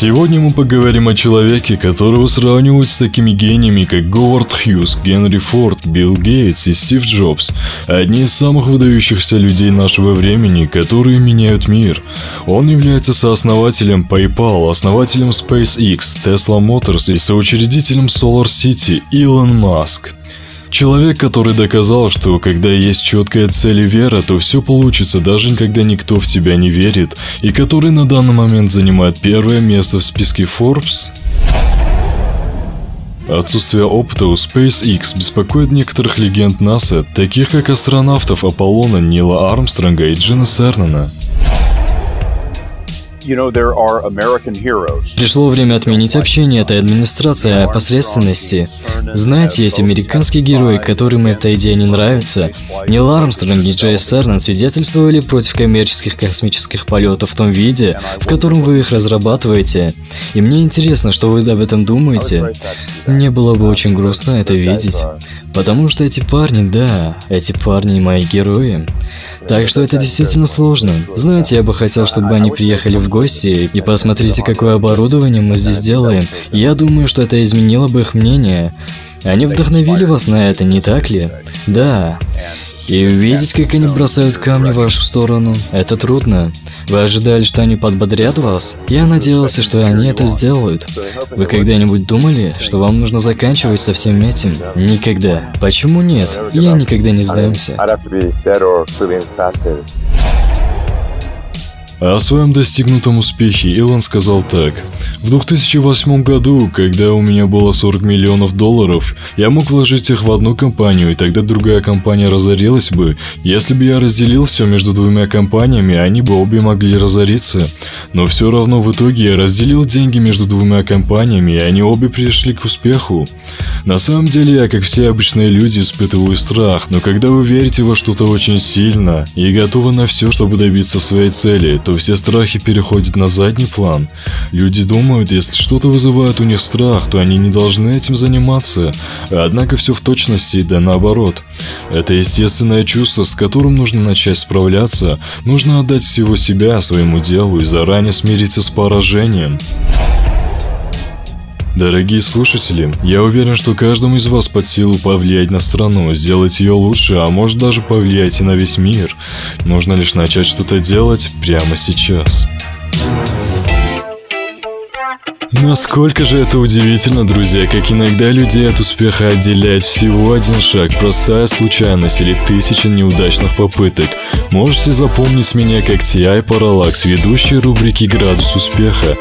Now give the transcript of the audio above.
Сегодня мы поговорим о человеке, которого сравнивают с такими гениями, как Говард Хьюз, Генри Форд, Билл Гейтс и Стив Джобс. Одни из самых выдающихся людей нашего времени, которые меняют мир. Он является сооснователем PayPal, основателем SpaceX, Tesla Motors и соучредителем Solar City Илон Маск. Человек, который доказал, что когда есть четкая цель и вера, то все получится, даже когда никто в тебя не верит, и который на данный момент занимает первое место в списке Forbes, Отсутствие опыта у SpaceX беспокоит некоторых легенд НАСА, таких как астронавтов Аполлона Нила Армстронга и Джина Сернана. Пришло время отменить общение этой администрации о посредственности. Знаете, есть американские герои, которым эта идея не нравится. Нил Армстронг и Джей Сернан свидетельствовали против коммерческих космических полетов в том виде, в котором вы их разрабатываете. И мне интересно, что вы об этом думаете. Мне было бы очень грустно это видеть. Потому что эти парни, да, эти парни мои герои. Так что это действительно сложно. Знаете, я бы хотел, чтобы они приехали в гости и посмотрите, какое оборудование мы здесь делаем. Я думаю, что это изменило бы их мнение. Они вдохновили вас на это, не так ли? Да. И увидеть, как они бросают камни в вашу сторону, это трудно. Вы ожидали, что они подбодрят вас? Я надеялся, что они это сделают. Вы когда-нибудь думали, что вам нужно заканчивать со всем этим? Никогда. Почему нет? Я никогда не сдамся. О своем достигнутом успехе Илон сказал так. В 2008 году, когда у меня было 40 миллионов долларов, я мог вложить их в одну компанию, и тогда другая компания разорилась бы. Если бы я разделил все между двумя компаниями, они бы обе могли разориться. Но все равно в итоге я разделил деньги между двумя компаниями, и они обе пришли к успеху. На самом деле я, как все обычные люди, испытываю страх, но когда вы верите во что-то очень сильно и готовы на все, чтобы добиться своей цели, то все страхи переходят на задний план. Люди думают, если что-то вызывает у них страх, то они не должны этим заниматься. Однако все в точности да наоборот. Это естественное чувство, с которым нужно начать справляться, нужно отдать всего себя своему делу и заранее смириться с поражением. Дорогие слушатели, я уверен, что каждому из вас под силу повлиять на страну, сделать ее лучше, а может даже повлиять и на весь мир. Нужно лишь начать что-то делать прямо сейчас. Насколько же это удивительно, друзья, как иногда людей от успеха отделяет всего один шаг, простая случайность или тысяча неудачных попыток. Можете запомнить меня как T.I. Parallax, ведущий рубрики «Градус успеха».